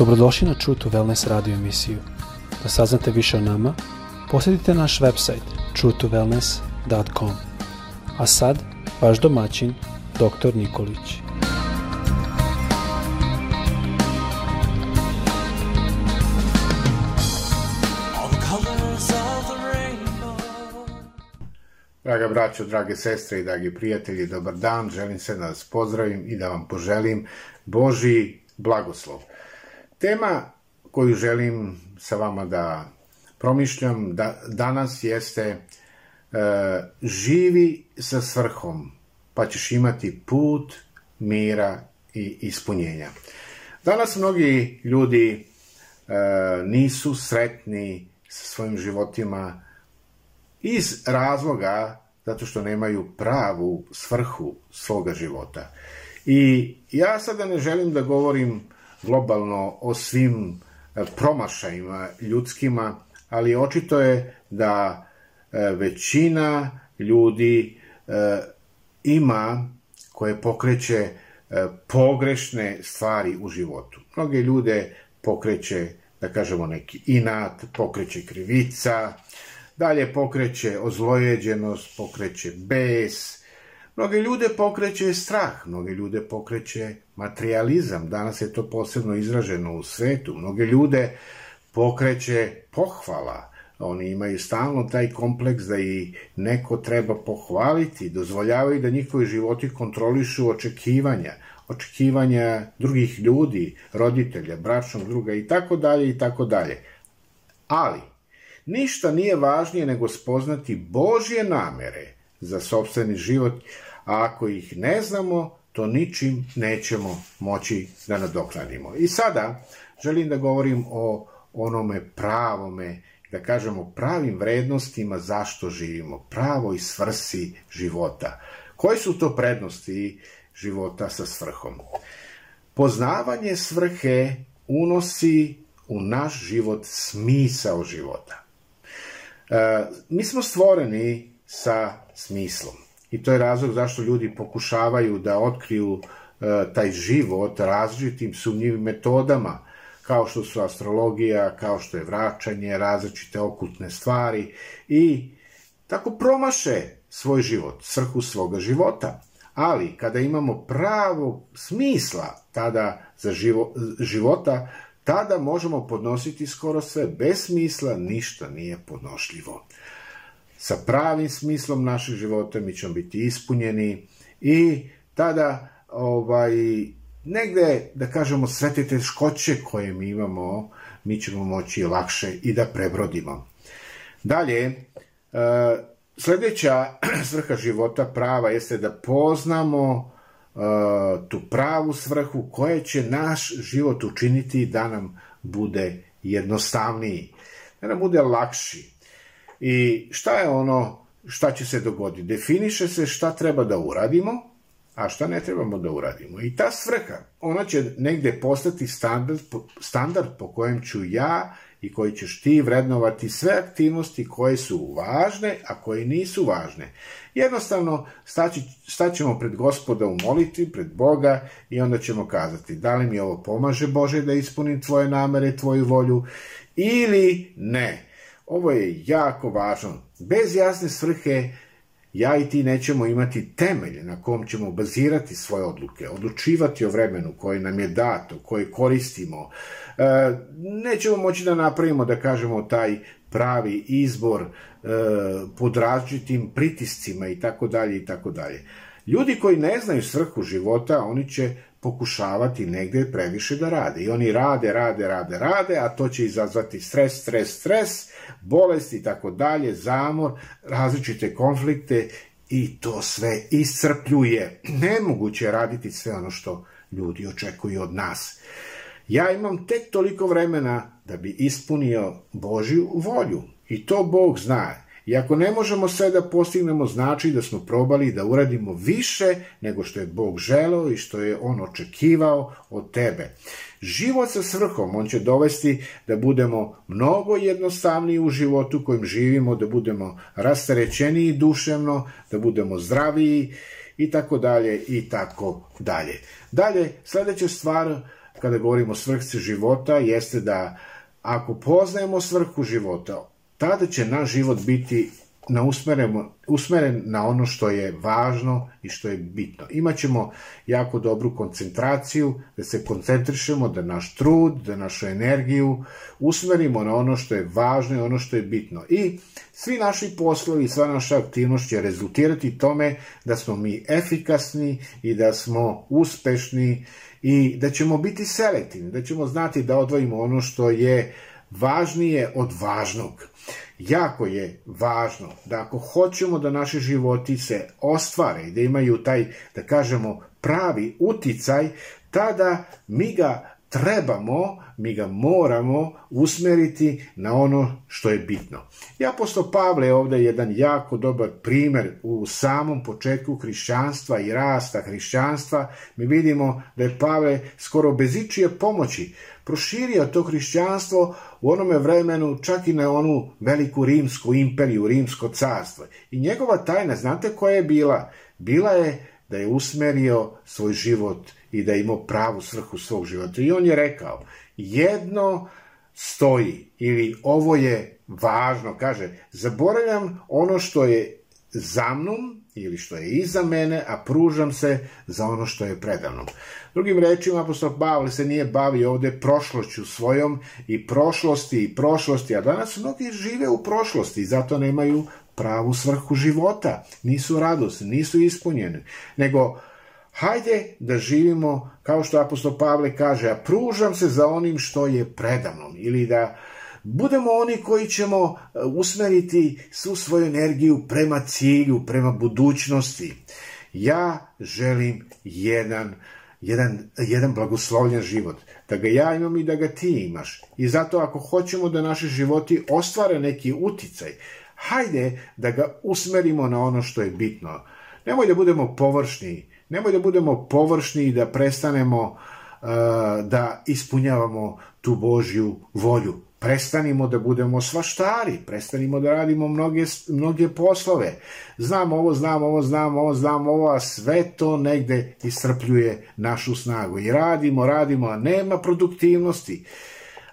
Dobrodošli na True to Wellness radio emisiju. Da saznate više o nama, posjetite naš website truetowellness.com. A sad, vaš domaćin, dr. Nikolić. Draga braćo, drage sestre i dragi prijatelji, dobar dan. Želim se da vas pozdravim i da vam poželim Boži blagoslov. Tema koju želim sa vama da promišljam da, danas jeste e, živi sa svrhom, pa ćeš imati put mira i ispunjenja. Danas mnogi ljudi e, nisu sretni sa svojim životima iz razloga zato što nemaju pravu svrhu svoga života. I ja sada ne želim da govorim globalno o svim e, promašajima ljudskima, ali očito je da e, većina ljudi e, ima koje pokreće pogrešne stvari u životu. Mnoge ljude pokreće, da kažemo, neki inat, pokreće krivica, dalje pokreće ozlojeđenost, pokreće bes, Mnoge ljude pokreće strah, mnoge ljude pokreće materializam, danas je to posebno izraženo u svetu, mnoge ljude pokreće pohvala, oni imaju stalno taj kompleks da i neko treba pohvaliti, dozvoljavaju da njihovi životi kontrolišu očekivanja, očekivanja drugih ljudi, roditelja, bračnog druga i tako dalje i tako dalje. Ali, ništa nije važnije nego spoznati Božje namere za sobstveni život a ako ih ne znamo, to ničim nećemo moći da nadoknadimo. I sada želim da govorim o onome pravome, da kažemo pravim vrednostima zašto živimo, pravoj svrsi života. Koje su to prednosti života sa svrhom? Poznavanje svrhe unosi u naš život smisao života. E, mi smo stvoreni sa smislom. I to je razlog zašto ljudi pokušavaju da otkriju e, taj život različitim sumnjivim metodama, kao što su astrologija, kao što je vraćanje, različite okultne stvari i tako promaše svoj život, srhu svoga života. Ali kada imamo pravo smisla tada za živo, života, tada možemo podnositi skoro sve. Bez smisla ništa nije podnošljivo sa pravim smislom našeg života, mi ćemo biti ispunjeni i tada ovaj, negde, da kažemo, sve te teškoće koje mi imamo, mi ćemo moći lakše i da prebrodimo. Dalje, e, sledeća svrha života prava jeste da poznamo e, tu pravu svrhu koja će naš život učiniti da nam bude jednostavniji, da nam bude lakši, I šta je ono šta će se dogoditi? Definiše se šta treba da uradimo, a šta ne trebamo da uradimo. I ta svrha, ona će negde postati standard, standard po kojem ću ja i koji ćeš ti vrednovati sve aktivnosti koje su važne, a koje nisu važne. Jednostavno, staći, staćemo pred gospoda u molitvi, pred Boga i onda ćemo kazati da li mi ovo pomaže Bože da ispunim tvoje namere, tvoju volju ili ne. Ovo je jako važno. Bez jasne svrhe ja i ti nećemo imati temelj na kom ćemo bazirati svoje odluke, odlučivati o vremenu koje nam je dato, koje koristimo. E, nećemo moći da napravimo, da kažemo, taj pravi izbor e, pod različitim pritiscima i tako dalje i tako dalje. Ljudi koji ne znaju svrhu života, oni će pokušavati negde previše da rade. I oni rade, rade, rade, rade, a to će izazvati stres, stres, stres, bolesti i tako dalje, zamor, različite konflikte i to sve iscrpljuje. Nemoguće je raditi sve ono što ljudi očekuju od nas. Ja imam tek toliko vremena da bi ispunio Božju volju i to Bog zna. I ako ne možemo sve da postignemo, znači da smo probali da uradimo više nego što je Bog želeo i što je On očekivao od tebe. Život sa svrhom, on će dovesti da budemo mnogo jednostavniji u životu kojim živimo, da budemo rastarećeniji duševno, da budemo zdraviji i tako dalje i tako dalje. Dalje, sledeća stvar, kada govorimo o svrhci života, jeste da ako poznajemo svrhu života, tada će naš život biti na usmeren, usmeren na ono što je važno i što je bitno. Imaćemo jako dobru koncentraciju, da se koncentrišemo, da naš trud, da našu energiju usmerimo na ono što je važno i ono što je bitno. I svi naši poslovi, sva naša aktivnost će rezultirati tome da smo mi efikasni i da smo uspešni i da ćemo biti selektivni, da ćemo znati da odvojimo ono što je važnije od važnog. Jako je važno da ako hoćemo da naši životi se ostvare i da imaju taj, da kažemo, pravi uticaj, tada mi ga trebamo, mi ga moramo usmeriti na ono što je bitno. I apostol Pavle je ovde jedan jako dobar primer u samom početku hrišćanstva i rasta hrišćanstva. Mi vidimo da je Pavle skoro bez ičije pomoći proširio to hrišćanstvo u onome vremenu čak i na onu veliku rimsku imperiju, rimsko carstvo. I njegova tajna, znate koja je bila? Bila je da je usmerio svoj život i da je imao pravu svrhu svog života. I on je rekao, jedno stoji ili ovo je važno, kaže, zaboravljam ono što je za mnom ili što je iza mene, a pružam se za ono što je predavnom. Drugim rečima, apostol Pavle se nije bavio ovde prošlošću svojom i prošlosti i prošlosti, a danas mnogi žive u prošlosti i zato nemaju pravu svrhu života, nisu radosni, nisu ispunjeni, nego hajde da živimo, kao što apostol Pavle kaže, a pružam se za onim što je predavnom, ili da budemo oni koji ćemo e, usmeriti svu svoju energiju prema cilju, prema budućnosti. Ja želim jedan jedan, jedan blagoslovljen život. Da ga ja imam i da ga ti imaš. I zato ako hoćemo da naši životi ostvare neki uticaj, hajde da ga usmerimo na ono što je bitno. Nemoj da budemo površni, nemoj da budemo površni i da prestanemo uh, da ispunjavamo tu Božju volju. Prestanimo da budemo svaštari, prestanimo da radimo mnoge, mnoge poslove. Znam ovo, znam ovo, znam ovo, znam ovo, a sve to negde iscrpljuje našu snagu. I radimo, radimo, a nema produktivnosti.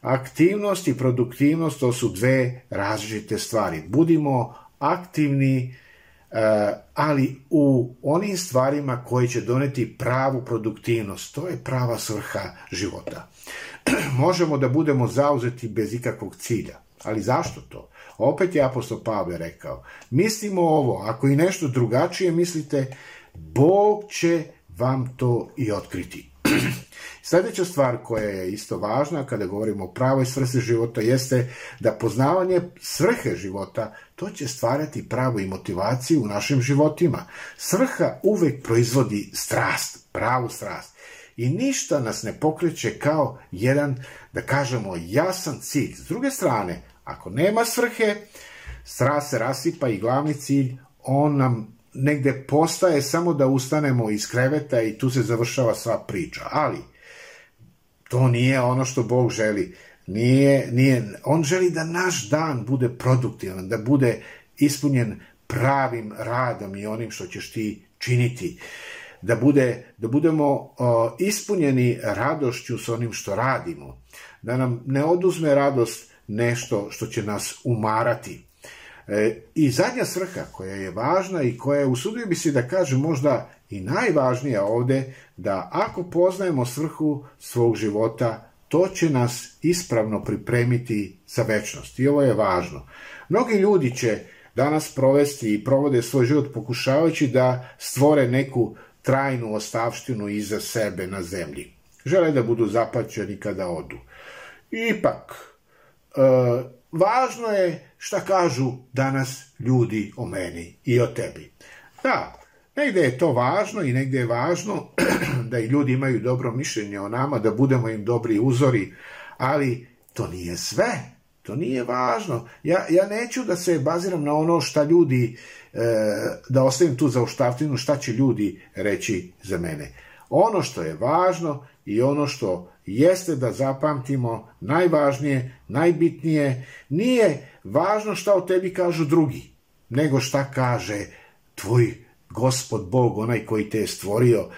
Aktivnost i produktivnost to su dve različite stvari. Budimo aktivni, ali u onim stvarima koje će doneti pravu produktivnost. To je prava svrha života. možemo da budemo zauzeti bez ikakvog cilja. Ali zašto to? Opet je apostol Pavle rekao, mislimo ovo, ako i nešto drugačije mislite, Bog će vam to i otkriti. Sljedeća stvar koja je isto važna kada govorimo o pravoj svrsi života jeste da poznavanje svrhe života to će stvarati pravu i motivaciju u našim životima. Svrha uvek proizvodi strast, pravu strast i ništa nas ne pokreće kao jedan, da kažemo, jasan cilj. S druge strane, ako nema svrhe, strast se rasipa i glavni cilj, on nam negde postaje samo da ustanemo iz kreveta i tu se završava sva priča. Ali, to nije ono što Bog želi. Nije, nije, on želi da naš dan bude produktivan, da bude ispunjen pravim radom i onim što ćeš ti činiti. Da, bude, da budemo uh, ispunjeni radošću s onim što radimo, da nam ne oduzme radost nešto što će nas umarati. E, I zadnja svrha koja je važna i koja je, usudio bi se da kaže možda i najvažnija ovde, da ako poznajemo svrhu svog života, to će nas ispravno pripremiti za večnost. I ovo je važno. Mnogi ljudi će danas provesti i provode svoj život pokušavajući da stvore neku trajnu ostavštinu iza sebe na zemlji. Žele da budu zapaćeni kada odu. Ipak, e, važno je šta kažu danas ljudi o meni i o tebi. Da, negde je to važno i negde je važno da i ljudi imaju dobro mišljenje o nama, da budemo im dobri uzori, ali to nije sve. To nije važno. Ja, ja neću da se baziram na ono šta ljudi E, da ostavim tu za uštavtinu šta će ljudi reći za mene. Ono što je važno i ono što jeste da zapamtimo najvažnije, najbitnije, nije važno šta o tebi kažu drugi, nego šta kaže tvoj gospod Bog, onaj koji te je stvorio.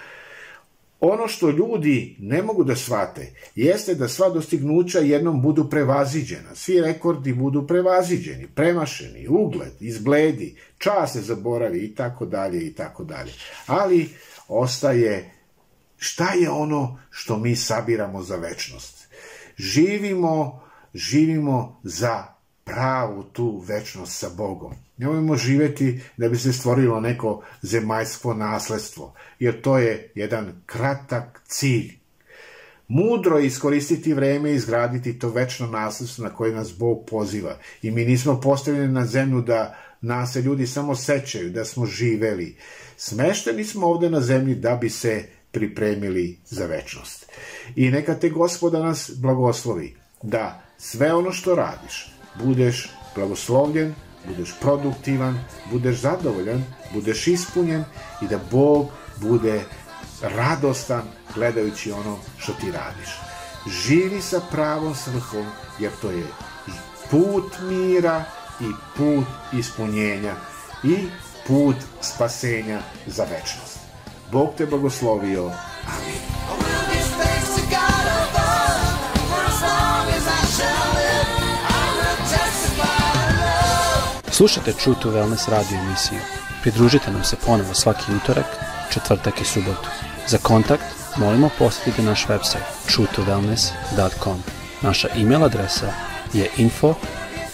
ono što ljudi ne mogu da shvate jeste da sva dostignuća jednom budu prevaziđena, svi rekordi budu prevaziđeni, premašeni, ugled, izbledi, čas se zaboravi i tako dalje i tako dalje. Ali ostaje šta je ono što mi sabiramo za večnost. Živimo, živimo za pravu tu večnost sa Bogom. Nemojmo živeti da bi se stvorilo neko zemaljsko nasledstvo, jer to je jedan kratak cilj. Mudro je iskoristiti vreme i izgraditi to večno nasledstvo na koje nas Bog poziva. I mi nismo postavljeni na zemlju da nas se ljudi samo sećaju, da smo živeli. Smešteni smo ovde na zemlji da bi se pripremili za večnost. I neka te gospoda nas blagoslovi da sve ono što radiš budeš blagoslovljen, budeš produktivan, budeš zadovoljan, budeš ispunjen i da Bog bude radostan gledajući ono što ti radiš. Živi sa pravom svrhom, jer to je put mira i put ispunjenja i put spasenja za večnost. Bog te blagoslovio. Amin. Slušajte True to Wellness radio emisiju. Pridružite nam se ponovo svaki utorak, četvrtak i subotu. Za kontakt molimo posjetite naš website truetowellness.com. Naša e-mail adresa je info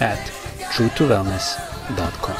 at truetowellness.com.